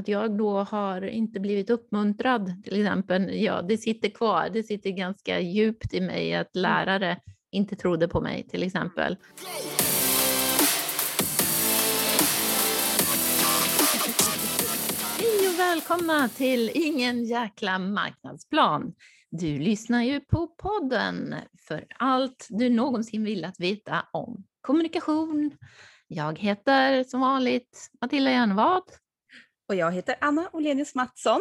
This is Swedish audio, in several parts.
att jag då har inte blivit uppmuntrad till exempel. Ja, det sitter kvar, det sitter ganska djupt i mig att Mm. lärare inte trodde på mig till exempel. Hej och välkomna till Ingen jäkla marknadsplan. Du lyssnar ju på podden för allt du någonsin vill att veta om kommunikation. Jag heter som vanligt Matilda Jernvad. Och jag heter Anna Olenius Mattsson.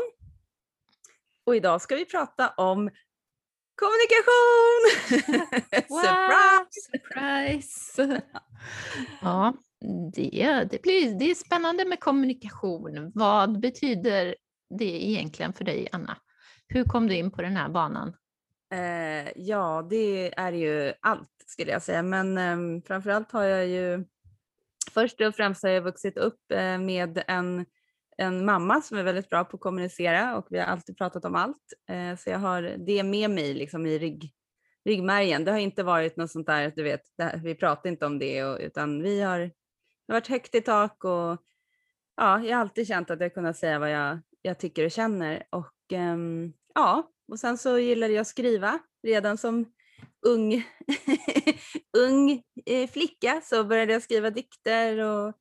Och idag ska vi prata om kommunikation! Surprise! Surprise! Ja, det, det, blir, det är spännande med kommunikation. Vad betyder det egentligen för dig, Anna? Hur kom du in på den här banan? Eh, ja, det är ju allt skulle jag säga, men eh, framförallt har jag ju först och främst har jag vuxit upp eh, med en, en mamma som är väldigt bra på att kommunicera och vi har alltid pratat om allt. Eh, så jag har det med mig liksom i rygg, ryggmärgen. Det har inte varit något sånt där, du vet, det här, vi pratar inte om det, och, utan vi har, det har varit högt i tak och ja, jag har alltid känt att jag kunnat säga vad jag, jag tycker och känner. Och ehm, ja, och sen så gillade jag att skriva redan som ung, ung eh, flicka så började jag skriva dikter och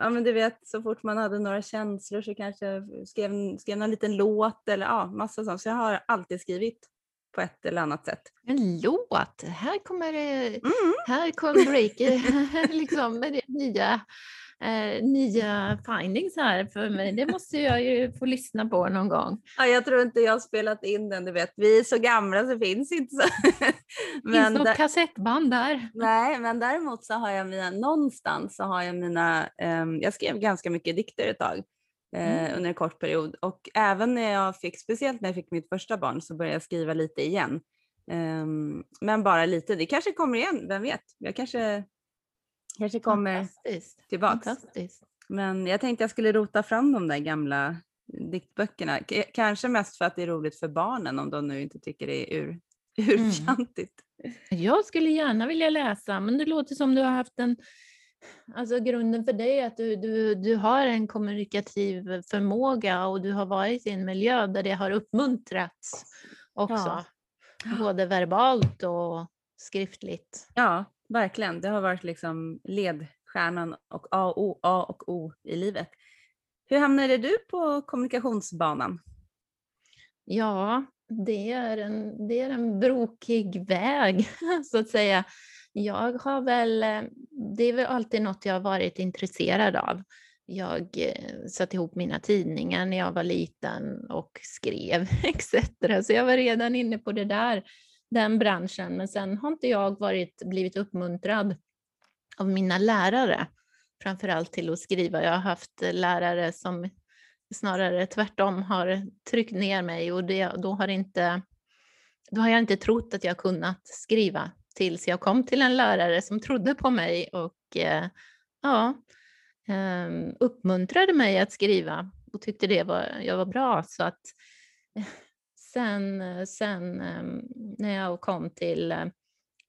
ja men du vet så fort man hade några känslor så kanske jag skrev, skrev någon liten låt eller ja massa sånt. Så jag har alltid skrivit på ett eller annat sätt. En låt! Här kommer det, Mm. här kommer break, liksom med det nya, eh, nya findings här för mig. Det måste jag ju få lyssna på någon gång. Ja, jag tror inte jag har spelat in den, du vet. Vi är så gamla så finns inte så. Finns något där- kassettband där? Nej, men däremot så har jag mina, någonstans så har jag mina, ehm, jag skrev ganska mycket dikter ett tag eh, Mm. under en kort period och även när jag fick, speciellt när jag fick mitt första barn så började jag skriva lite igen. Ehm, men bara lite, det kanske kommer igen, vem vet? Jag kanske, kanske kommer Fantastiskt. tillbaks. Fantastiskt. Men jag tänkte jag skulle rota fram de där gamla diktböckerna, K- kanske mest för att det är roligt för barnen om de nu inte tycker det är ur, urfjantigt. Jag skulle gärna vilja läsa, men det låter som du har haft en... Alltså grunden för dig är att du, du, du har en kommunikativ förmåga och du har varit i en miljö där det har uppmuntrats också. Både verbalt och skriftligt. Ja, verkligen. Det har varit liksom ledstjärnan och A och O, A och O i livet. Hur hamnade du på kommunikationsbanan? Ja, det är en, det är en brokig väg, så att säga. Jag har väl, eh, det är väl alltid något jag har varit intresserad av. Jag eh, satte ihop mina tidningar när jag var liten och skrev etc. Så jag var redan inne på det där, den branschen. Men sen har inte jag varit, blivit uppmuntrad av mina lärare, framförallt till att skriva. Jag har haft lärare som snarare tvärtom har tryckt ner mig och det, då, har inte, då har jag inte trott att jag kunnat skriva tills jag kom till en lärare som trodde på mig och eh, ja, eh, uppmuntrade mig att skriva och tyckte det var, jag var bra. Så att eh, sen, eh, sen ehm, när jag kom till eh,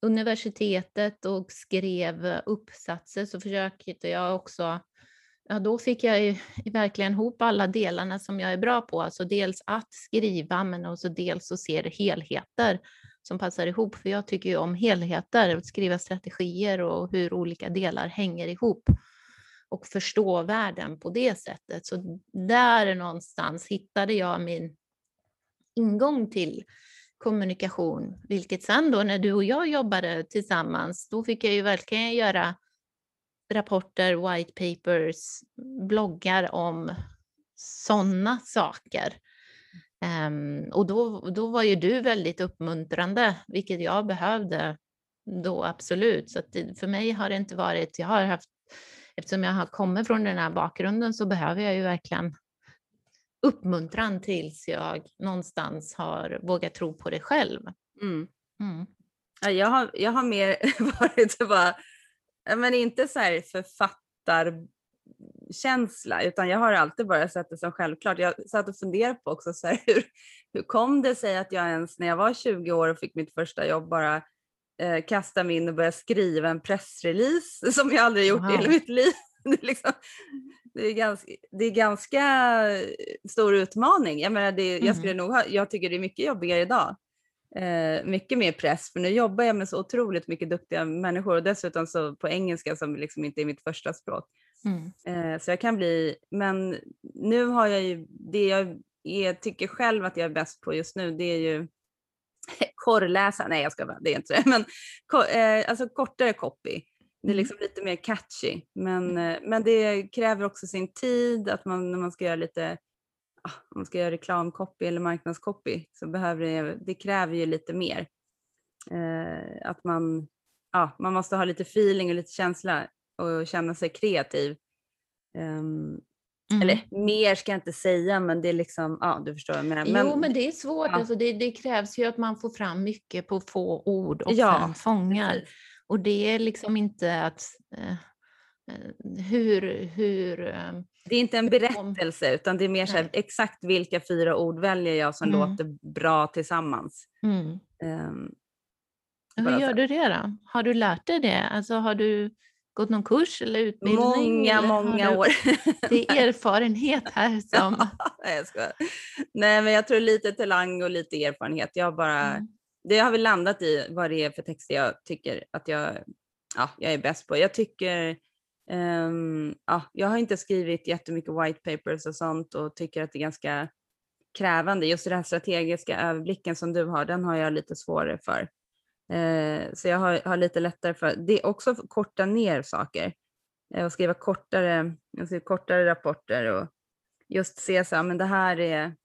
universitetet och skrev eh, uppsatser så försökte jag också Ja, då fick jag ju verkligen ihop alla delarna som jag är bra på. Alltså dels att skriva, men också dels att se helheter som passar ihop. För jag tycker ju om helheter, att skriva strategier och hur olika delar hänger ihop och förstå världen på det sättet. Så där någonstans hittade jag min ingång till kommunikation, vilket sen då när du och jag jobbade tillsammans, då fick jag ju verkligen göra rapporter, white papers, bloggar om sådana saker. Um, och då, då var ju du väldigt uppmuntrande, vilket jag behövde då absolut. Så att det, för mig har det inte varit, jag har haft, eftersom jag har kommit från den här bakgrunden så behöver jag ju verkligen uppmuntran tills jag någonstans har vågat tro på det själv. Mm. Mm. Ja, jag, har, jag har mer varit bara, men inte så här författarkänsla, utan jag har alltid bara sett det som självklart. Jag satt och funderade på också så här, hur, hur kom det sig att jag ens när jag var 20 år och fick mitt första jobb bara eh, kasta mig in och börja skriva en pressrelease som jag aldrig gjort i hela mitt liv. Liksom, det är, ganska, det är ganska stor utmaning. Jag, menar, det, jag, skulle nog ha, jag tycker det är mycket jobbigare idag. Eh, mycket mer press, för nu jobbar jag med så otroligt mycket duktiga människor och dessutom så på engelska som liksom inte är mitt första språk. Mm. Eh, så jag kan bli, men nu har jag ju, det jag är, tycker själv att jag är bäst på just nu, det är ju korrläsa, nej jag ska det är inte det, men eh, alltså kortare copy. Det är mm. liksom lite mer catchy, men, eh, men det kräver också sin tid, att man när man ska göra lite ah, om man ska göra reklamcopy eller marknadskopy så behöver det, det kräver ju lite mer. Eh, att man, ja, man måste ha lite feeling och lite känsla och känna sig kreativ. Um, Mm. Eller mer ska jag inte säga, men det är liksom, ja du förstår vad jag menar. Men, jo, men det är svårt. Ja. Alltså det, det, krävs ju att man får fram mycket på få ord och ja, fem fångar. Och det är liksom inte att eh, eh hur, hur eh, det är inte en berättelse utan det är mer så här, exakt vilka fyra ord väljer jag som mm. låter bra tillsammans. Mm. Um, hur gör du det då? Har du lärt dig det? Alltså har du gått någon kurs eller utbildning? Många, eller många år. Det är erfarenhet här som... Nej, jag ska. Nej, men jag tror lite talang och lite erfarenhet. Jag bara... Mm. Det har vi landat i vad det är för texter jag tycker att jag, ja, jag är bäst på. Jag tycker Um, ja, jag har inte skrivit jättemycket white papers och sånt och tycker att det är ganska krävande. Just den här strategiska överblicken som du har, den har jag lite svårare för. Uh, så jag har, har, lite lättare för det är också att korta ner saker uh, och skriva kortare, skriva kortare rapporter och just se så här, men det här är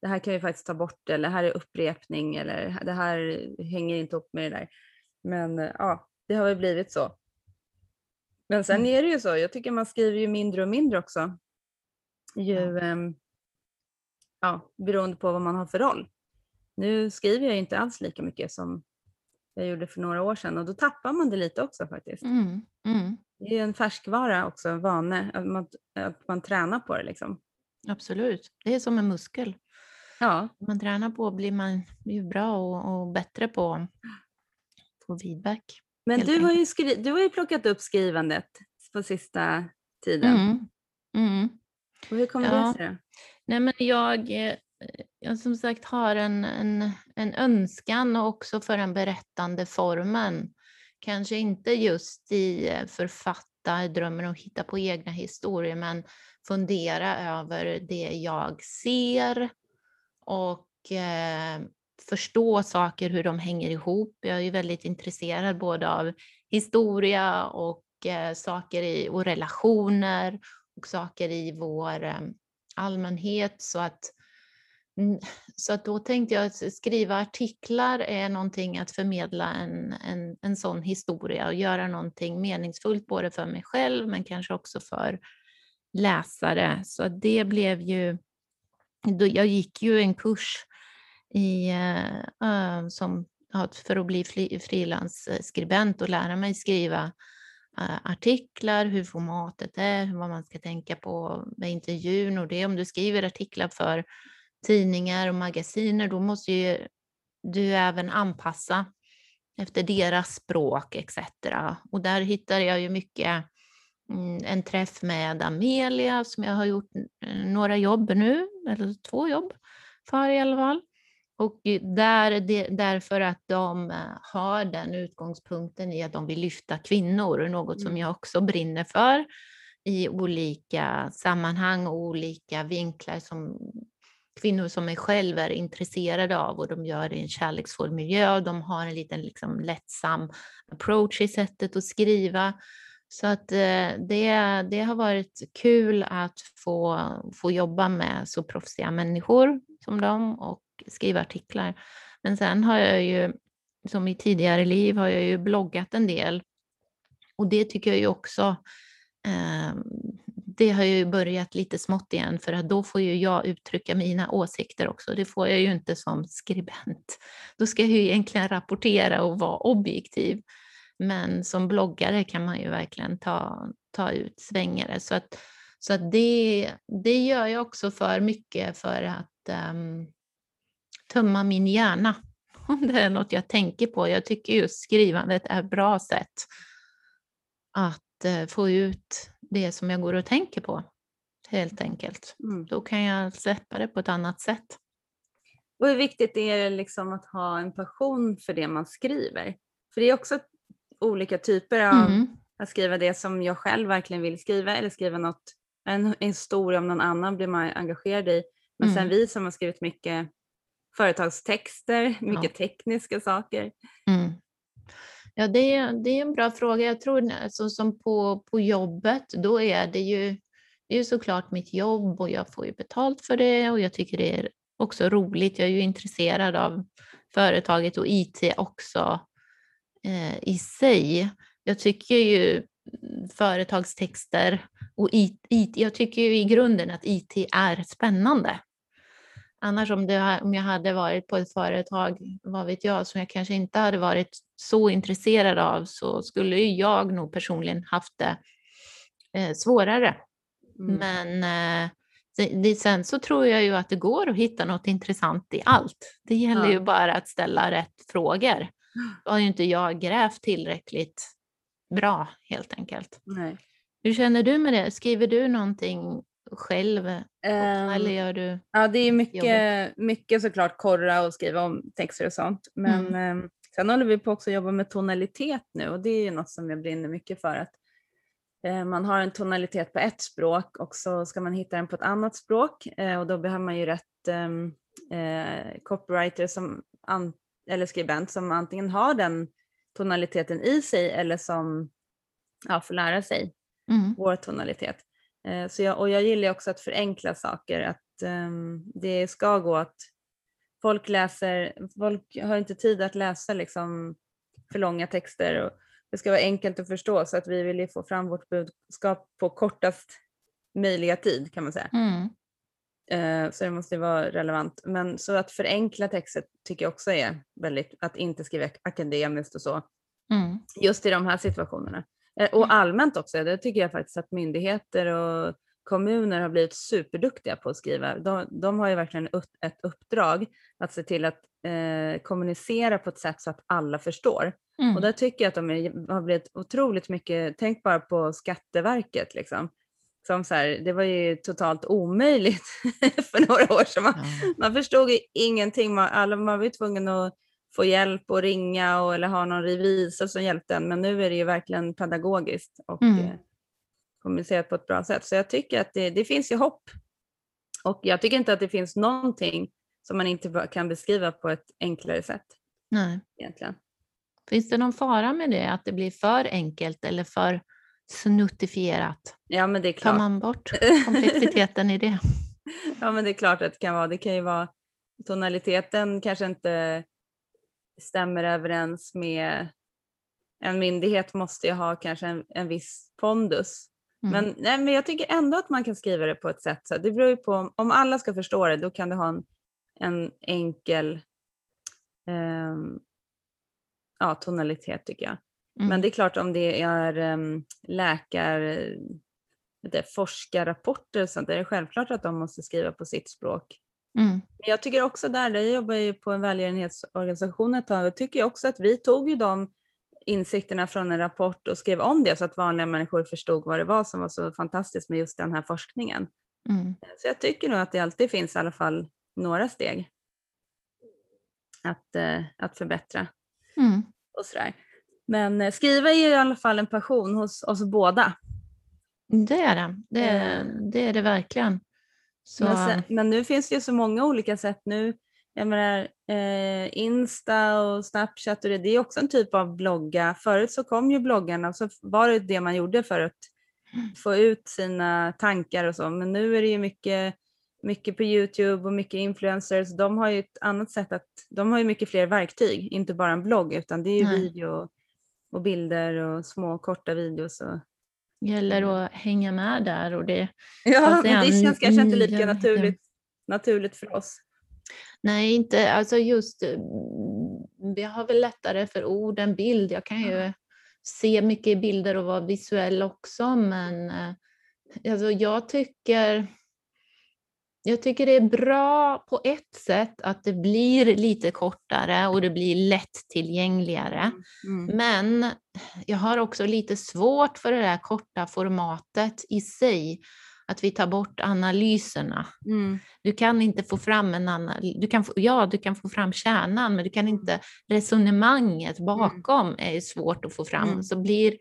det här kan vi faktiskt ta bort eller här är upprepning eller det här hänger inte upp med det där. Men uh, ja, det har väl blivit så. Men sen mm. är det ju så, jag tycker man skriver ju mindre och mindre också. Ju, ja. Ja, beroende på vad man har för roll. Nu skriver jag inte alls lika mycket som jag gjorde för några år sedan och då tappar man det lite också faktiskt. Mm. Mm. Det är en färskvara också, vane, att man, att man tränar på det liksom. Absolut, det är som en muskel. Ja. man tränar på blir man ju bra och, och bättre på få feedback. Men du har, ju skri- du har ju plockat upp skrivandet på sista tiden. Mm. Mm. Och hur kommer ja. det sig? Nej, men jag, eh, jag som sagt har en, en, en önskan också för den berättande formen. Kanske inte just i eh, författa, drömmen att hitta på egna historier, men fundera över det jag ser och eh, förstå saker, hur de hänger ihop. Jag är väldigt intresserad både av historia och eh, saker i, och relationer och saker i vår eh, allmänhet. Så att, mm, så att då tänkte jag att skriva artiklar är någonting att förmedla en, en, en sån historia och göra någonting meningsfullt både för mig själv men kanske också för läsare. Så det blev ju, jag gick ju en kurs i, uh, som, för att bli frilansskribent och lära mig skriva eh, artiklar, hur formatet är, vad man ska tänka på med intervjun och det. Om du skriver artiklar för tidningar och magasiner, då måste ju du även anpassa efter deras språk etc. Och där hittar jag ju mycket en träff med Amelia som jag har gjort några jobb nu, eller två jobb för i alla fall. Och där, därför att de eh, har den utgångspunkten i att de vill lyfta kvinnor, något som mm. jag också brinner för i olika sammanhang och olika vinklar som kvinnor som mig själv är intresserade av och de gör det i en kärleksfull miljö och de har en liten liksom, lättsam approach i sättet att skriva. Så att eh, det, det har varit kul att få, få jobba med så proffsiga människor som dem och skriva artiklar. Men sen har jag ju, som i tidigare liv, har jag ju bloggat en del. Och det tycker jag ju också, eh, det har ju börjat lite smått igen för att då får ju jag uttrycka mina åsikter också. Det får jag ju inte som skribent. Då ska jag ju egentligen rapportera och vara objektiv. Men som bloggare kan man ju verkligen ta, ta ut svängare. Så, att, så att det, det gör jag också för mycket för att um, tömma min hjärna. Om det är något jag tänker på. Jag tycker just skrivandet är ett bra sätt att eh, få ut det som jag går och tänker på. Helt enkelt. Mm. Då kan jag släppa det på ett annat sätt. Och hur viktigt är det liksom att ha en passion för det man skriver? För det är också olika typer av Mm. att skriva det som jag själv verkligen vill skriva eller skriva något, en, en historia om någon annan blir man engagerad i. Men sen Mm. vi som har skrivit mycket företagstexter, mycket tekniska saker. Mm. Ja, det är, det är en bra fråga. Jag tror alltså, som på, på jobbet, då är det ju, det är ju såklart mitt jobb och jag får ju betalt för det och jag tycker det är också roligt. Jag är ju intresserad av företaget och IT också i sig. Jag tycker ju mm, företagstexter och IT, IT, jag tycker ju i grunden att IT är spännande. Annars om, det, om jag hade varit på ett företag, vad vet jag, som jag kanske inte hade varit så intresserad av så skulle ju jag nog personligen haft det eh, svårare. Mm. Men eh, det, sen så tror jag ju att det går att hitta något intressant i allt. Det gäller Ja. ju bara att ställa rätt frågor. Har ju inte jag grävt tillräckligt bra helt enkelt. Nej. Hur känner du med det? Skriver du någonting själv Ehm, eller gör du? Ja, det är mycket, mycket såklart korra och skriva om texter och sånt. Men Mm. eh, sen håller vi på också att jobba med tonalitet nu och det är ju något som jag brinner mycket för. att eh, Man har en tonalitet på ett språk och så ska man hitta den på ett annat språk eh, och då behöver man ju rätt ehm, eh, copywriter som an, eller skribent som antingen har den tonaliteten i sig eller som ja, får lära sig Mm. vår tonalitet. Eh, så jag, och jag gillar också att förenkla saker, att ehm, det ska gå att folk läser, folk har inte tid att läsa liksom för långa texter och det ska vara enkelt att förstå så att vi vill ju få fram vårt budskap på kortast möjliga tid kan man säga. Mm. Eh, så det måste ju vara relevant. Men så att förenkla texter tycker jag också är väldigt, att inte skriva akademiskt och så Mm. just i de här situationerna. Eh, Och allmänt också, det tycker jag faktiskt att myndigheter och kommuner har blivit superduktiga på att skriva. De, de har ju verkligen ett uppdrag att se till att eh, kommunicera på ett sätt så att alla förstår. Mm. Och där tycker jag att de är, har blivit otroligt mycket, tänk bara på Skatteverket liksom. Som så här, det var ju totalt omöjligt för några år sedan. Man, Ja. man förstod ju ingenting. Man, alla, man var ju tvungen att få hjälp och ringa och, eller ha någon revisor som hjälpte en. Men nu är det ju verkligen pedagogiskt och Mm. eh, kommunicerat på ett bra sätt. Så jag tycker att det, det finns ju hopp. Och jag tycker inte att det finns någonting som man inte kan beskriva på ett enklare sätt Nej. egentligen. Finns det någon fara med det, att det blir för enkelt eller för snuttifierat? Ja men det är Tar klart. man bort komplexiteten i det? Ja men det är klart att det kan vara. Det kan ju vara tonaliteten kanske inte stämmer överens med en myndighet måste ju ha kanske en, en viss pondus. Mm. Men, nej, men jag tycker ändå att man kan skriva det på ett sätt. Så det beror ju på om, om alla ska förstå det då kan du ha en, en enkel ehm, ja, tonalitet tycker jag. Mm. Men det är klart om det är um, läkar, du, forskarrapporter och sånt, där är det självklart att de måste skriva på sitt språk. Mm. Men jag tycker också där, där jag jobbar ju på en välgörenhetsorganisation ett tag, och tycker jag också att vi tog ju de insikterna från en rapport och skrev om det så att vanliga människor förstod vad det var som var så fantastiskt med just den här forskningen. Mm. Så jag tycker nog att det alltid finns i alla fall några steg att, eh, att förbättra Mm. och sådär. Men eh, skriva är i alla fall en passion hos oss båda. Det är det. Det är, Eh. det, är det verkligen. Så, Men, sen, men nu finns det ju så många olika sätt nu. Jag menar, eh, Insta och Snapchat och det, det är också en typ av blogga. Förut så kom ju bloggarna och så var det det man gjorde för att få ut sina tankar och så. Men nu är det ju mycket, mycket på Youtube och mycket influencers. De har ju ett annat sätt att, de har ju mycket fler verktyg, inte bara en blogg utan det är ju Nej. video och bilder och små korta videos. Och, gäller att hänga med där. Och det, ja, men det känns kanske inte lika naturligt, naturligt för oss. nej, inte alltså just... mm, Vi har väl lättare för ord än bild. Jag kan ju se mycket bilder och vara visuell också, men eh, alltså jag tycker... Jag tycker det är bra på ett sätt att det blir lite kortare och det blir lättillgängligare. Mm. Men jag har också lite svårt för det där korta formatet i sig, att vi tar bort analyserna. Mm. Du kan inte få fram en analys, du kan få, ja du kan få fram kärnan men du kan inte, resonemanget bakom är ju svårt att få fram. Mm. Så blir,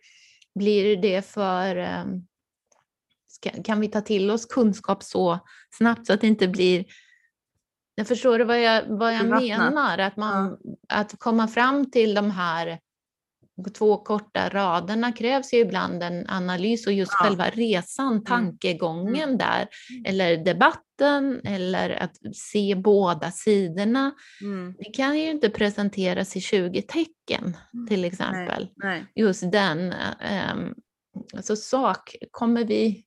blir det för, um, ska, kan vi ta till oss kunskap så snabbt så att det inte blir jag förstår du vad jag, vad jag menar? Att, man, att komma fram till de här två korta raderna krävs ju ibland en analys och just Ja. själva resan, tankegången där, eller debatten, eller att se båda sidorna. Mm. Det kan ju inte presenteras i 20 tecken till exempel. Nej. Just den, um, alltså sak, kommer vi,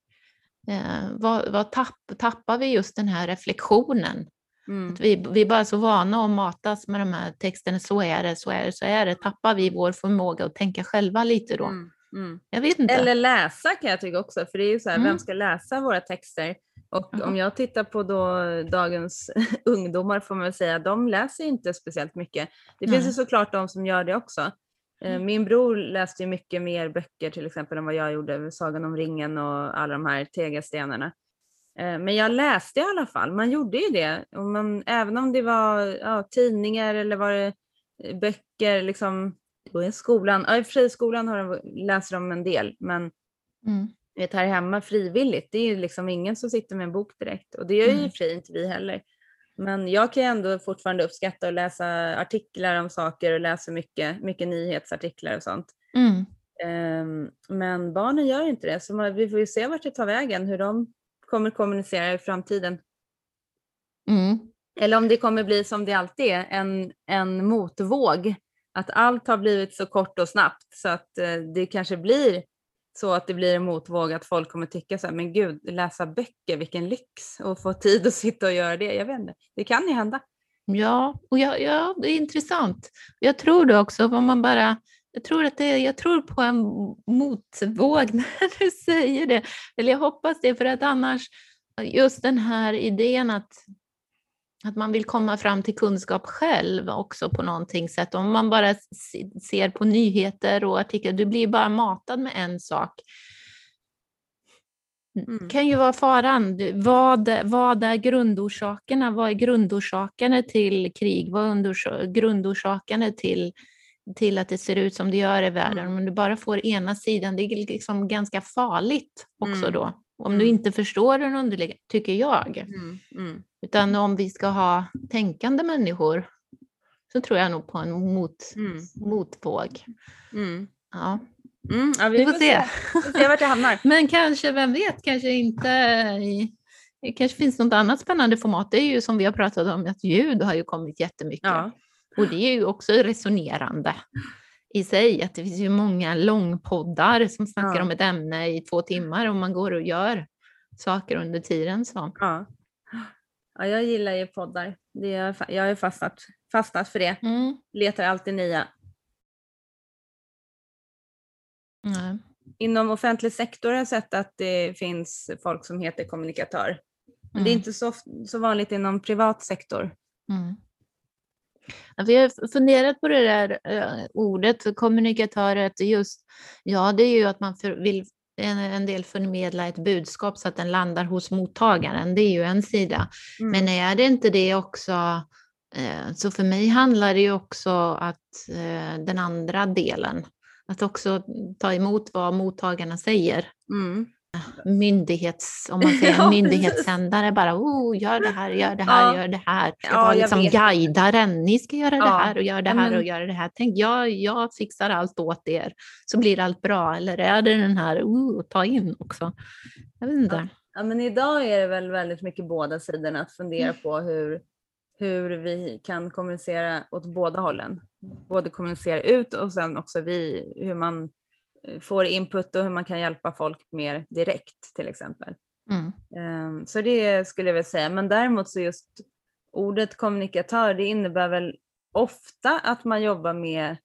eh, vad, vad tapp, tappar vi just den här reflektionen? Mm. Vi, vi är bara så vana att matas med de här texterna, så är det, så är det, så är det. Tappar vi vår förmåga att tänka själva lite då? Mm. Mm. Jag vet inte. Eller läsa kan jag tycka också, för det är ju så här, Mm. vem ska läsa våra texter? Och om jag tittar på då dagens ungdomar får man väl säga, de läser inte speciellt mycket. Det finns ju såklart de som gör det också. Eh, Mm. Min bror läste ju mycket mer böcker till exempel än vad jag gjorde, Sagan om ringen och alla de här tegelstenarna. Eh, Men jag läste i alla fall, man gjorde ju det. Och man, även om det var ja, tidningar eller var det eh, böcker, liksom, skolan, ja, i friskolan har de, läser de en del, men Mm. vet, här hemma frivilligt, det är ju liksom ingen som sitter med en bok direkt. Och det gör ju Mm. sig inte vi heller. Men jag kan ändå fortfarande uppskatta att läsa artiklar om saker och läsa mycket, mycket nyhetsartiklar och sånt. Mm. Ehm, men barnen gör inte det, så man, vi får ju se vart det tar vägen, hur de kommer kommunicera i framtiden. Mm. Eller om det kommer bli som det alltid är, en, en motvåg. Att allt har blivit så kort och snabbt så att eh, det kanske blir så att det blir en motvåg att folk kommer tycka så här, men gud, läsa böcker, vilken lyx och få tid att sitta och göra det. Jag vet inte, det kan ju hända. Ja, och ja, ja, det är intressant. Jag tror det också, om man bara, jag tror, att det, jag tror på en motvåg när du säger det. Eller jag hoppas det, för att annars, just den här idén att, att man vill komma fram till kunskap själv också på någonting sätt. Om man bara se- ser på nyheter och artiklar, du blir bara matad med en sak. Mm. kan ju vara faran. Vad, vad är grundorsakerna? Vad är grundorsakerna till krig? Vad är grundorsakerna till, till att det ser ut som det gör i världen? Mm. Om du bara får ena sidan, det är liksom ganska farligt också Mm. då. Om du Mm. inte förstår den underliggande, tycker jag. Mm, mm, Utan om vi ska ha tänkande människor så tror jag nog på en mot, mm, motvåg. mm. Ja. Mm, ja, Vi får se. Vi får se vart det hamnar. Men kanske, vem vet, kanske inte i, det kanske finns något annat spännande format. Det är ju som vi har pratat om, att ljud har ju kommit jättemycket. Ja. Och det är ju också resonerande i sig, att det finns ju många långpoddar som snackar Ja. om ett ämne i två timmar och man går och gör saker under tiden. Så. Ja. Ja, jag gillar ju poddar. Det är, jag har fastnat, fastnat för det. Mm. Letar alltid nya. Nej. Inom offentlig sektor har jag sett att det finns folk som heter kommunikatör. Men det är Mm. inte så, så vanligt inom privat sektor. Mm. Vi har funderat på det där eh, ordet kommunikatör, att just, ja det är ju att man för, vill en, del förmedla ett budskap så att den landar hos mottagaren, det är ju en sida. Mm. Men är det inte det också, eh, så för mig handlar det ju också att eh, den andra delen, att också ta emot vad mottagarna säger. Mm. Myndighets, om man säger Ja, myndighetssändare, bara oh, gör det här, gör det här, Ja. gör det här. Ska Ja, liksom vet. guidaren, ni ska göra det Ja. här och göra det här och göra det här. Tänk, jag, jag fixar allt åt er, så blir allt bra. Eller är det den här, oh, ta in också? Jag vet inte. Ja, men idag är det väl väldigt mycket båda sidorna att fundera Mm. på hur, hur vi kan kommunicera åt båda hållen. Både kommunicera ut och sen också vi, hur man får input och hur man kan hjälpa folk mer direkt till exempel. Mm. Ehm, Så det skulle jag väl säga. Men däremot så just ordet kommunikatör, det innebär väl ofta att man jobbar med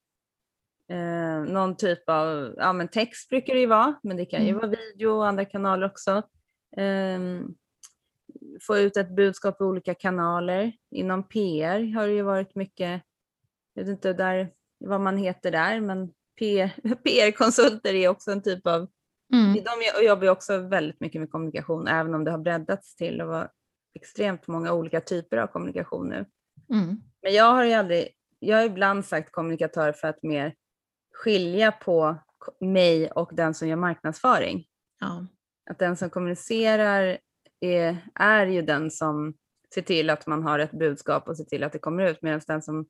eh, någon typ av, ja men text brukar det ju vara, men det kan ju Mm. vara video och andra kanaler också. Ehm, få ut ett budskap i olika kanaler. Inom PR har det ju varit mycket, jag vet inte där, vad man heter där, men PR-konsulter är också en typ av, mm. de jobbar ju också väldigt mycket med kommunikation, även om det har breddats till att vara extremt många olika typer av kommunikation nu. Mm. Men jag har ju aldrig, jag har ibland sagt kommunikatör för att mer skilja på mig och den som gör marknadsföring. Ja. Att den som kommunicerar är, är ju den som ser till att man har ett budskap och ser till att det kommer ut medan den som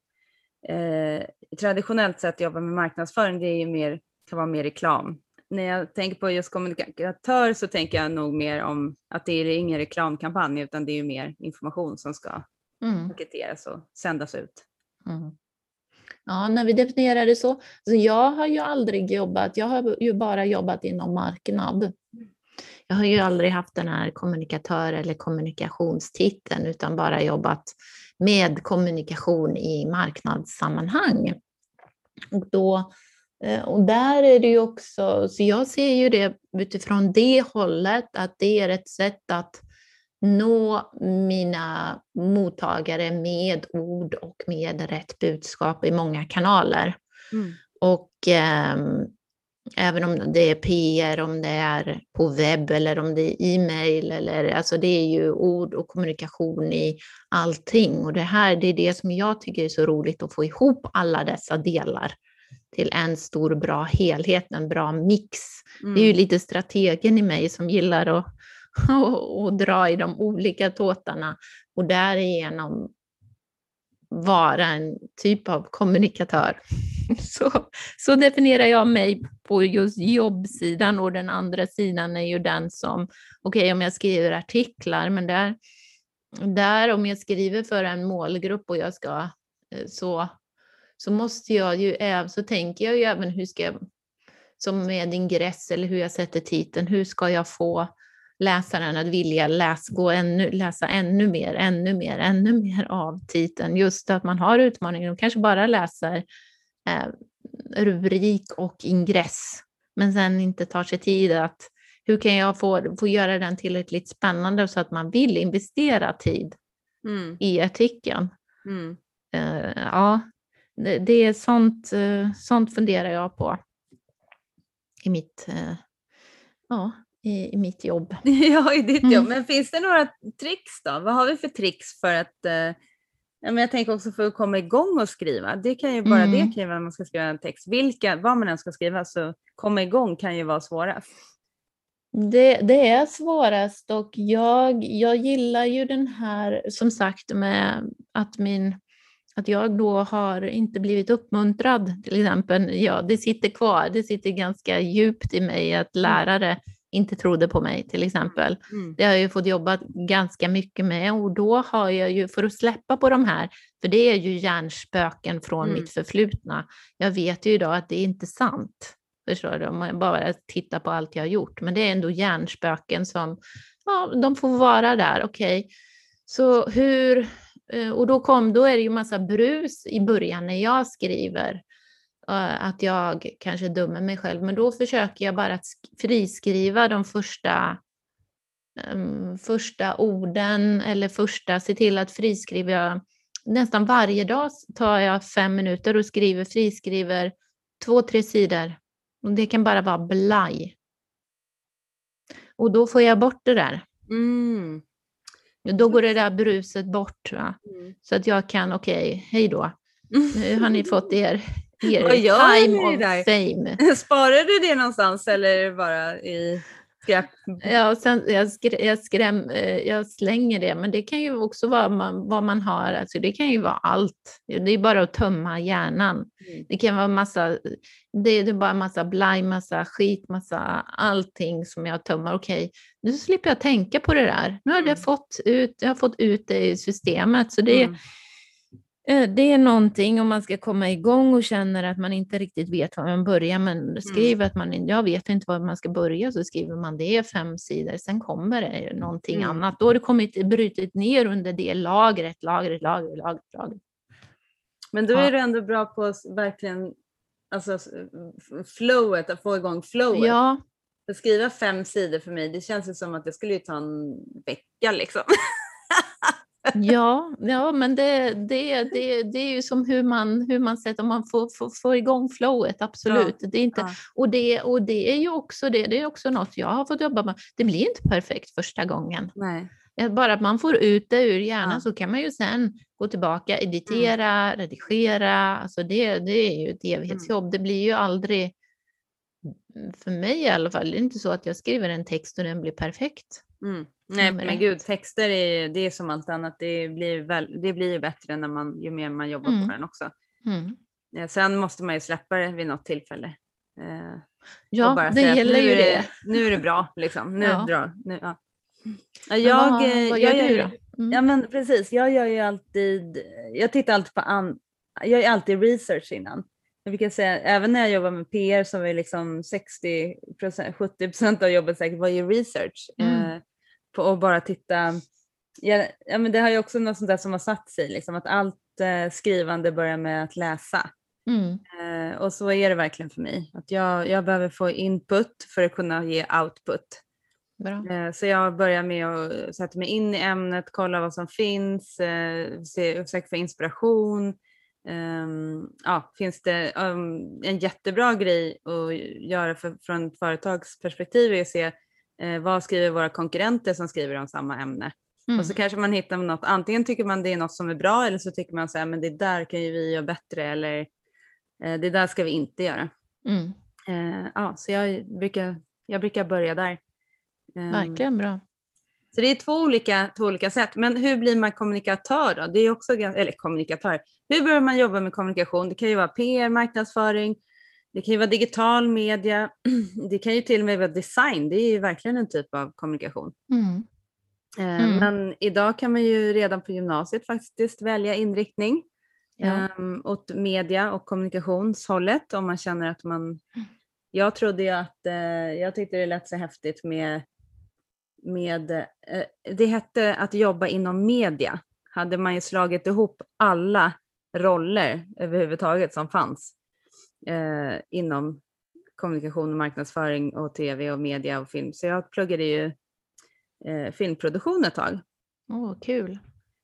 eh, traditionellt sett jobbar med marknadsföring det är ju mer, kan vara mer reklam. När jag tänker på just kommunikatör så tänker jag nog mer om att det är ingen reklamkampanj utan det är ju mer information som ska mm. paketeras och sändas ut. Mm. Ja, när vi definierar det så. så. Jag har ju aldrig jobbat, jag har ju bara jobbat inom marknad. Jag har ju aldrig haft den här kommunikatör eller kommunikationstiteln utan bara jobbat med kommunikation i marknadssammanhang. Och, då, eh, och där är det ju också, så jag ser ju det utifrån det hållet att det är ett sätt att nå mina mottagare med ord och med rätt budskap i många kanaler. Mm. Och eh, även om det är PR, om det är på webb eller om det är e-mail, eller, alltså det är ju ord och kommunikation i allting. Och det här, det är det som jag tycker är så roligt att få ihop alla dessa delar till en stor bra helhet, en bra mix. Mm. Det är ju mm. lite strategen i mig som gillar att och, och dra i de olika tåtarna och därigenom vara en typ av kommunikatör. Så, så definierar jag mig på just jobbsidan och den andra sidan är ju den som, okej okay, om jag skriver artiklar, men där, där om jag skriver för en målgrupp och jag ska eh, så, så måste jag ju, så tänker jag ju även hur ska jag, som med ingress eller hur jag sätter titeln, hur ska jag få läsaren att vilja läsa, gå ännu, läsa ännu mer, ännu mer, ännu mer av titeln. Just att man har utmaningen och kanske bara läser eh, rubrik och ingress, men sen inte tar sig tid att hur kan jag få, få göra den tillräckligt spännande så att man vill investera tid mm. i artikeln. Mm. Uh, ja, det, det, är sånt, uh, sånt funderar jag på i mitt, uh, ja, i, i mitt jobb. ja, i ditt mm. jobb. Men finns det några tricks då? Vad har vi för tricks för att eh, men jag tänker också för att komma igång och skriva. Det kan ju bara mm. det kan ju vara när man ska skriva en text. Vilka, vad man än ska skriva så komma igång kan ju vara svårast. Det, det, är svårast och jag, jag gillar ju den här, som sagt, med att min att jag då har inte blivit uppmuntrad till exempel. Ja, det sitter kvar, det sitter ganska djupt i mig att mm. lärare inte trodde på mig till exempel. Mm. Det har jag ju fått jobba ganska mycket med och då har jag ju, för att släppa på de här, för det är ju hjärnspöken från mm. mitt förflutna. Jag vet ju idag att det är inte sant. Förstår du? Om man bara tittar på allt jag har gjort. Men det är ändå hjärnspöken som, ja, de får vara där, okej. Okay. Så hur, eh, och då kom, då är det ju massa brus i början när jag skriver att jag kanske dömer mig själv, men då försöker jag bara att friskriva de första, um, första orden eller första, se till att friskriva. Nästan varje dag tar jag fem minuter och skriver, friskriver två, tre sidor. Och det kan bara vara blaj. Och då får jag bort det där. Mm. Då går det där bruset bort. Mm. Så att jag kan, okej, okay, hej då. Nu har ni fått er Vad gör time of där? fame. Sparar du det någonstans eller är det bara i skräp? Ja, och sen, jag, skrä, jag, skräm, eh, jag slänger det, men det kan ju också vara man, vad man har. Alltså det kan ju vara allt. Det är bara att tömma hjärnan. Mm. Det kan vara massa, det är bara massa blaj, massa skit, massa allting som jag tömmer. Okej, okay, nu slipper jag tänka på det där. Nu har mm. jag, fått ut, jag har fått ut det i systemet. Så det mm det är någonting om man ska komma igång och känner att man inte riktigt vet var man börjar, men skriver mm. att man jag vet inte var man ska börja, så skriver man det fem sidor, sen kommer det någonting mm. annat. Då har det kommit, brutit ner under det lagret, lagret, lagret, lagret. lagret. Men då är ja. du ändå bra på verkligen, alltså flowet, att få igång flowet. Ja, Att skriva fem sidor för mig, det känns ju som att det skulle ta en vecka liksom. Ja, ja men det, det, det, det är ju som hur man, hur man sätter, om man får, får, får igång flowet, absolut. Det är inte, Ja. och, det, och det är ju också, det, det är också något jag har fått jobba med. Det blir inte perfekt första gången. Nej. Bara att man får ut det ur hjärnan Ja. så kan man ju sen gå tillbaka, editera, redigera. Alltså det, det är ju ett evighetsjobb. Det blir ju aldrig, för mig i alla fall, det är inte så att jag skriver en text och den blir perfekt. Mm. Nej men gud, texter är, det är som allt annat. Det blir, väl, det blir ju bättre när man, ju mer man jobbar Mm. på den också. Mm. Eh, Sen måste man ju släppa det vid något tillfälle. Eh, Ja, bara det gäller nu ju är det. Nu är det bra liksom. Nu Ja. är det bra. Nu, ja. Jag, vad, vad jag gör du ju- då? Mm. Ja men precis, jag gör ju alltid, jag tittar alltid på, an, jag gör alltid research innan. Jag brukar säga, även när jag jobbar med PR var ju liksom 60-70% av jobbet säkert var ju research. Mm. Eh, på att bara titta, ja, ja men det har ju också något sånt där som har satt sig, liksom, att allt eh, skrivande börjar med att läsa. Mm. Eh, och så är det verkligen för mig, att jag, jag behöver få input för att kunna ge output. Eh, Så jag börjar med att sätta mig in i ämnet, kolla vad som finns, eh, se, försöka få inspiration. Ehm, ja, finns det um, en jättebra grej att göra för, från ett företagsperspektiv är att se eh, vad skriver våra konkurrenter som skriver om samma ämne. Mm. Och så kanske man hittar något, antingen tycker man det är något som är bra eller så tycker man så här, men det där kan ju vi göra bättre eller eh, det där ska vi inte göra. Mm. Eh, ja, så jag brukar, jag brukar börja där. Ehm, Verkligen bra. så det är två olika, två olika sätt. Men hur blir man kommunikatör då? Det är också, eller kommunikatör. Hur börjar man jobba med kommunikation? Det kan ju vara PR, marknadsföring, det kan ju vara digital media, det kan ju till och med vara design. Det är ju verkligen en typ av kommunikation. Mm. Eh, Mm. Men idag kan man ju redan på gymnasiet faktiskt välja inriktning Ja. um, åt media och kommunikationshållet om man känner att man... Jag trodde ju att, eh, jag tyckte det lät så häftigt med, med eh, det hette att jobba inom media. Hade man ju slagit ihop alla roller överhuvudtaget som fanns eh, inom kommunikation och marknadsföring och tv och media och film. Så jag pluggade ju eh, filmproduktion ett tag. Åh, kul.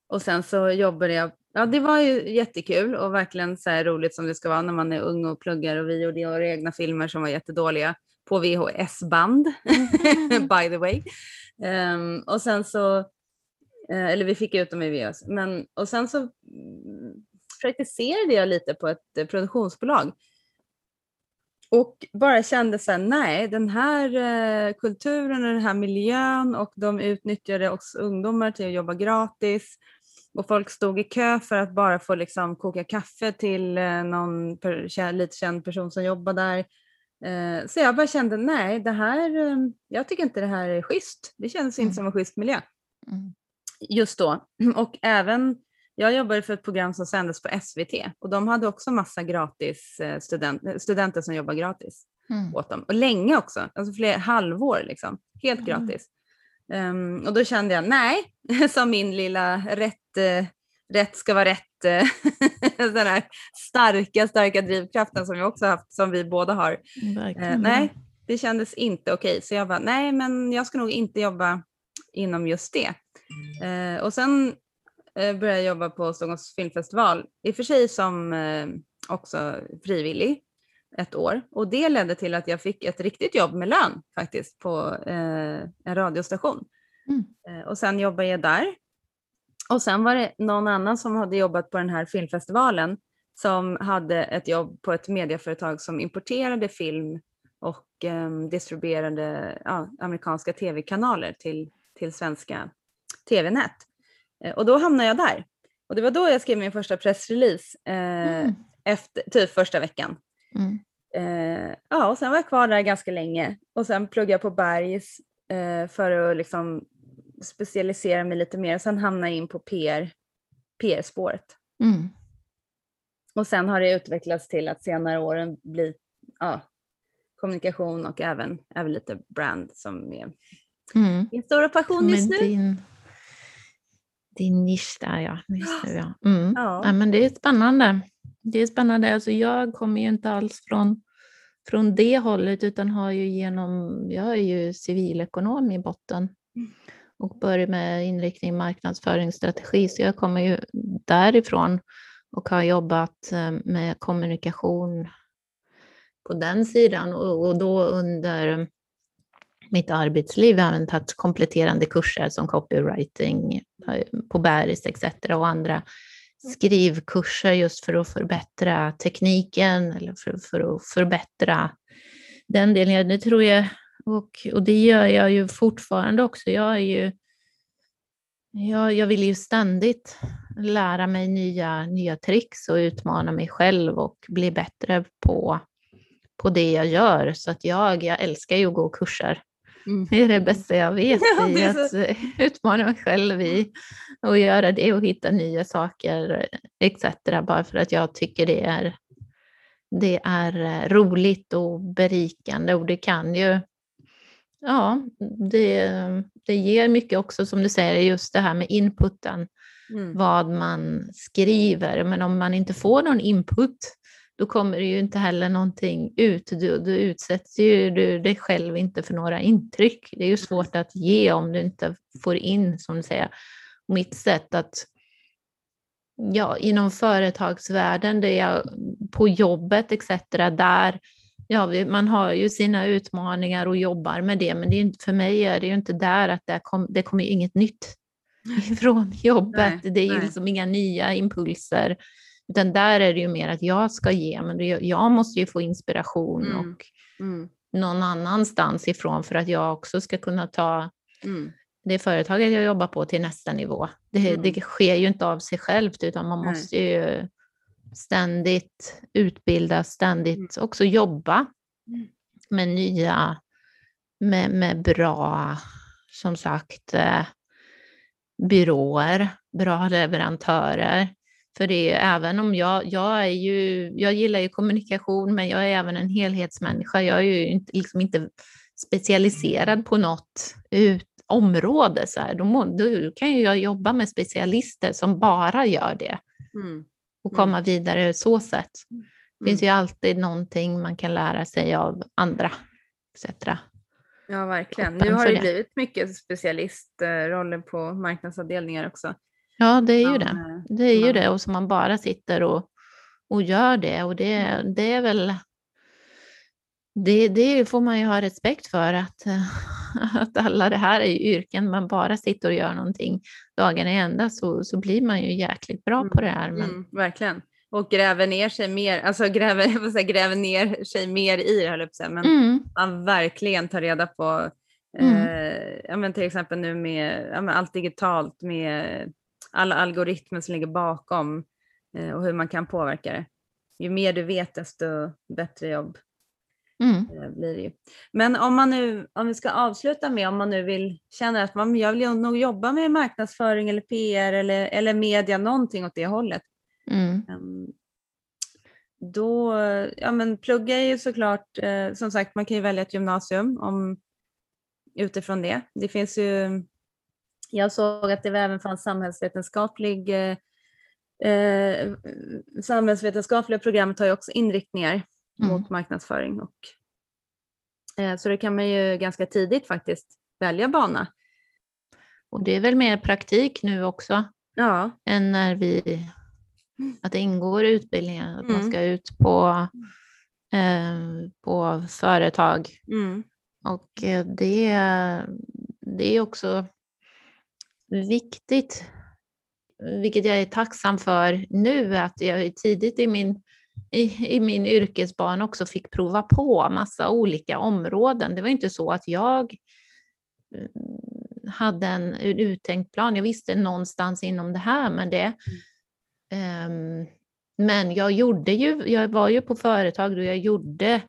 Och sen så jobbade jag, ja det var ju jättekul och verkligen så här roligt som det ska vara när man är ung och pluggar och vi gjorde våra egna filmer som var jättedåliga på VHS-band, by the way. Ehm, och sen så, eh, eller vi fick ut dem i VHS, men och sen så mm, praktiserade jag lite på ett produktionsbolag. Och bara kände så här, nej, den här eh, kulturen och den här miljön och de utnyttjade oss ungdomar till att jobba gratis. Och folk stod i kö för att bara få liksom koka kaffe till eh, någon per, lite känd person som jobbar där. Eh, så jag bara kände, nej, det här, jag tycker inte det här är schysst. Det känns Mm. inte som en schysst miljö Mm. just då. Och även, jag jobbade för ett program som sändes på SVT och de hade också massa gratis eh, student, studenter som jobbar gratis Mm. åt dem. Och länge också, alltså flera halvår liksom. Helt Mm. gratis. Ehm, och då kände jag, nej, som min lilla rätt, eh, rätt ska vara rätt, eh, den här starka, starka drivkraften som jag också haft, som vi båda har. Eh, bra. nej, det kändes inte okej. Så jag bara, nej men jag ska nog inte jobba inom just det. Eh, och sen eh, började jag jobba på Stockholms filmfestival, i och för sig som eh, också frivillig ett år. Och det ledde till att jag fick ett riktigt jobb med lön faktiskt på eh, en radiostation. Mm. Eh, och sen jobbade jag där. Och sen var det någon annan som hade jobbat på den här filmfestivalen som hade ett jobb på ett medieföretag som importerade film och em, distribuerade ja, amerikanska tv-kanaler till, till svenska tv-nät. Eh, och då hamnade jag där. Och det var då jag skrev min första pressrelease, eh, Mm. efter, typ första veckan. Mm. Eh, ja, och sen var jag kvar där ganska länge och sen pluggade jag på Bergs eh, för att liksom specialisera mig lite mer. Sen hamnade jag in på PR, PR-spåret. Mm. Och sen har det utvecklats till att senare åren bli ja, kommunikation och även, även lite brand som är Mm. min stora passion just nu. din, din nisch där ja. Just nu, ja. Mm. Ja. Ja, men det är spännande. Det är spännande. Alltså, jag kommer ju inte alls från från det hållet utan har ju genom, jag är ju civilekonom i botten Mm. och börjar med inriktning marknadsföringsstrategi så jag kommer ju därifrån och har jobbat eh, med kommunikation på den sidan och, och då under mitt arbetsliv även tagit kompletterande kurser som copywriting eh, på Bergs etc. och andra skrivkurser just för att förbättra tekniken eller för, för att förbättra den delen. Det tror jag, och, och det gör jag ju fortfarande också. Jag, är ju, jag, jag vill ju ständigt lära mig nya, nya tricks och utmana mig själv och bli bättre på, på det jag gör. Så att jag, jag älskar ju att gå kurser. Mm. Det är det bästa jag vet Ja, i att utmana mig själv i och göra det och hitta nya saker etc. Bara för att jag tycker det är, det är eh, roligt och berikande och det kan ju, ja, det, det ger mycket också som du säger, just det här med inputen, Mm. vad man skriver. Men om man inte får någon input, då kommer det ju inte heller någonting ut. Du, du utsätter ju du, dig själv inte för några intryck. Det är ju svårt att ge om du inte får in, som du säger, mitt sätt att ja, inom företagsvärlden, det är på jobbet etc. Där, ja, man har ju sina utmaningar och jobbar med det, men det är för mig är det ju inte där att det, kom, det kommer inget nytt ifrån jobbet. Nej, det är ju nej. liksom inga nya impulser, utan där är det ju mer att jag ska ge, men jag måste ju få inspiration Mm. och Mm. någon annanstans ifrån för att jag också ska kunna ta Mm. det företaget jag jobbar på till nästa nivå. Det, Mm. det sker ju inte av sig självt utan man Nej. måste ju ständigt utbilda, ständigt Mm. också jobba Mm. med nya, med, med bra, som sagt, eh, byråer, bra leverantörer. För det är även om jag, jag är ju, jag gillar ju kommunikation men jag är även en helhetsmänniska. Jag är ju inte, liksom inte specialiserad på något ut, område. Så här. Då, må, då kan ju jag jobba med specialister som bara gör det Mm. och Mm. komma vidare så sätt. Det finns Mm. ju alltid någonting man kan lära sig av andra etc. Ja, verkligen. Nu har det. blivit mycket specialistroller på marknadsavdelningar också. Ja, det är ju det. Det är ju det och så man bara sitter och, och gör det och det, Mm. det är väl det, det får man ju ha respekt för att, att alla det här är ju yrken, man bara sitter och gör någonting dagarna i ända så, så blir man ju jäkligt bra på det här. Men, Mm, verkligen. Och gräver ner sig mer, alltså gräver, säga, gräver ner sig mer i det, höll jag. Men mm, man verkligen tar reda på, Mm. eh, ja, men till exempel nu med ja, allt digitalt, med alla algoritmer som ligger bakom eh, och hur man kan påverka det. Ju mer du vet desto bättre jobb mm, eh, blir det ju. Men om man nu, om vi ska avsluta med om man nu vill känna att man, jag vill nog jobba med marknadsföring eller PR eller, eller media, någonting åt det hållet. mm, Ehm, Då, ja men plugga är ju såklart, eh, som sagt man kan ju välja ett gymnasium om, utifrån det. Det finns ju, jag såg att det även fanns samhällsvetenskaplig, eh, eh, samhällsvetenskapliga programmet har ju också inriktningar Mm. mot marknadsföring och eh, så det kan man ju ganska tidigt faktiskt välja bana. Och det är väl mer praktik nu också Ja, än när vi, att det ingår i utbildningen, att man Mm. ska ut på, eh, på företag mm, Och eh, det, det är också viktigt, vilket jag är tacksam för nu, att jag tidigt i min, i, i min yrkesbana också fick prova på massa olika områden. Det var inte så att jag eh, hade en uttänkt plan. Jag visste någonstans inom det här, men det... ehm, men jag gjorde ju, jag var ju på företag då jag gjorde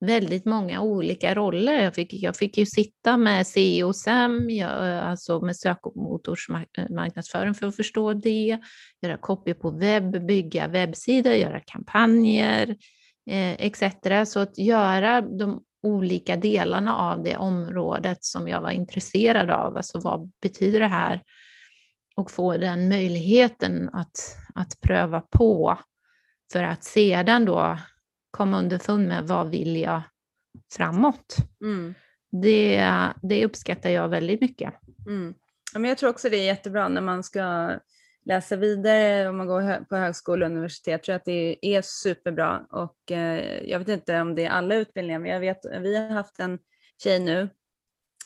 väldigt många olika roller. Jag fick, jag fick ju sitta med CEO och SEM, jag, alltså med sökmotorsmarknadsföring för att förstå det, göra copy på webb, bygga webbsidor, göra kampanjer eh, etc. Så att göra de olika delarna av det området som jag var intresserad av, alltså vad betyder det här? Och få den möjligheten att, att pröva på för att sedan då komma underfund med vad vill jag framåt. Mm. Det, det uppskattar jag väldigt mycket. Mm. Ja, men jag tror också det är jättebra när man ska läsa vidare om man går på högskola och universitet. Jag tror att det är superbra och eh, jag vet inte om det är alla utbildningar men jag vet vi har haft en tjej nu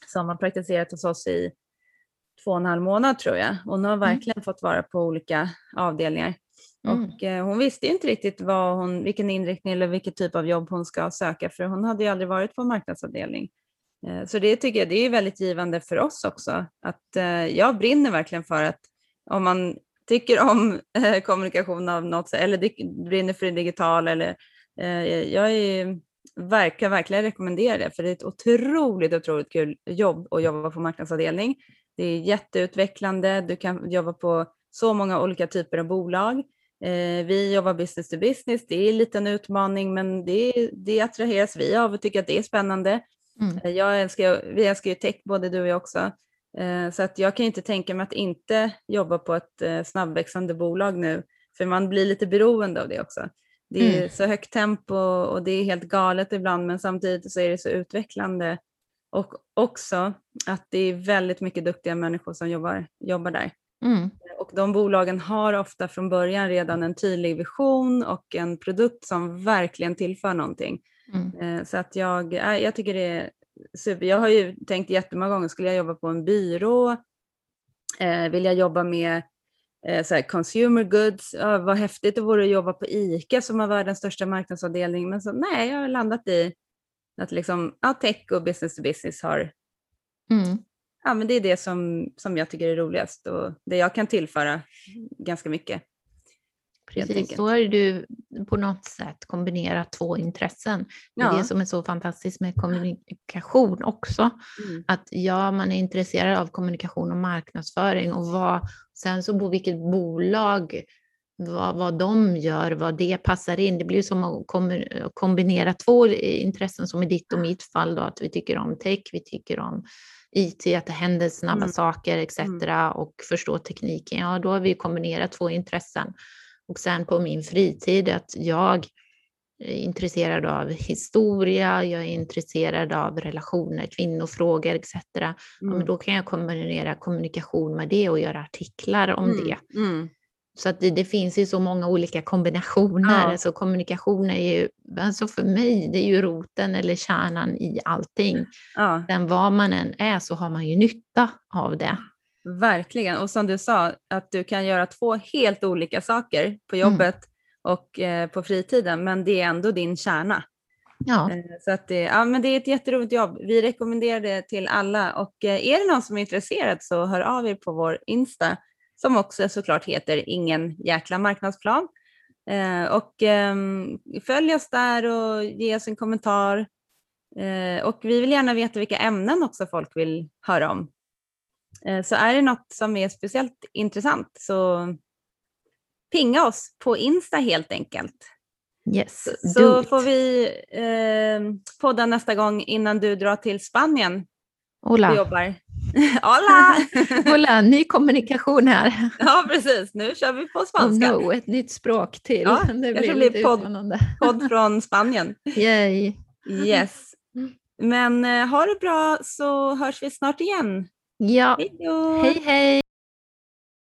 som har praktiserat hos oss i två och en halv månad tror jag. Och hon har mm. verkligen mm. fått vara på olika avdelningar. Mm. Och eh, hon visste inte riktigt vad hon, vilken inriktning eller vilken typ av jobb hon ska söka för hon hade ju aldrig varit på marknadsavdelning. Eh, så det tycker jag det är väldigt givande för oss också. Att eh, jag brinner verkligen för att om man tycker om eh, kommunikation av något sätt eller brinner för det digitala, eller eh, jag är, verkar verkligen rekommendera det för det är ett otroligt, otroligt kul jobb att jobba på marknadsavdelning. Det är jätteutvecklande, du kan jobba på så många olika typer av bolag. Vi jobbar business to business, det är en liten utmaning men det, det attraheras vi av och tycker att det är spännande. Mm. Eh, jag älskar, vi älskar ju tech både du och jag också. Eh, så att jag kan inte tänka mig att inte jobba på ett eh, snabbväxande bolag nu, för man blir lite beroende av det också. Det är mm. så högt tempo och det är helt galet ibland, men samtidigt så är det så utvecklande. Och också att det är väldigt mycket duktiga människor som jobbar, jobbar där. Mm. Och de bolagen har ofta från början redan en tydlig vision och en produkt som verkligen tillför någonting. Mm. Eh, så att jag, jag tycker det är super. Jag har ju tänkt jättemånga gånger, skulle jag jobba på en byrå? Eh, vill jag jobba med eh, så här, consumer goods? Ja, vad häftigt det vore att jobba på ICA som har världens största marknadsavdelning. Men så, nej, jag har landat i att liksom, ja, tech och business to business har mm. Ja, men det är det som, som jag tycker är roligast och det jag kan tillföra ganska mycket. Precis, då har du på något sätt kombinerat två intressen. Det är ja. det som är så fantastiskt med kommunikation också. Mm. Att ja, man är intresserad av kommunikation och marknadsföring och vad, sen så på vilket bolag, vad, vad de gör, vad det passar in. Det blir som att kombinera två intressen som i ditt och mitt fall då, att vi tycker om tech, vi tycker om IT, att det händer snabba mm. saker etc. Mm. och förstå tekniken. Ja, då har vi kombinerat två intressen. Och sen på min fritid att jag är intresserad av historia, jag är intresserad av relationer, kvinnofrågor etc. Mm. Ja, men då kan jag kombinera kommunikation med det och göra artiklar om mm. det. Så att det, det, finns ju så många olika kombinationer. Ja. Så kommunikation är ju, alltså för mig, det är ju roten eller kärnan i allting. Ja. Sen vad man än är så har man ju nytta av det. Verkligen, och som du sa, att du kan göra två helt olika saker på mm. jobbet mm. och eh, på fritiden, men det är ändå din kärna. Ja. Eh, så att det, ja, men det är ett jätteroligt jobb. Vi rekommenderar det till alla och eh, är det någon som är intresserad så hör av er på vår Insta som också såklart heter Ingen jäkla marknadsplan. Eh, och eh, följ oss där och ge oss en kommentar. Eh, och vi vill gärna veta vilka ämnen också folk vill höra om. Eh, så är det något som är speciellt intressant så pinga oss på Insta helt enkelt. Yes, så får vi eh, podda nästa gång innan du drar till Spanien Hola. och jobbar. Hola! Hola, ny kommunikation här. Ja, precis. Nu kör vi på spanska. Oh no, ett nytt språk till. Ja, det blir, blir podd, podd från Spanien. Yay. Yes. Men eh, ha det bra så hörs vi snart igen. Ja. Hejdå. Hej, hej.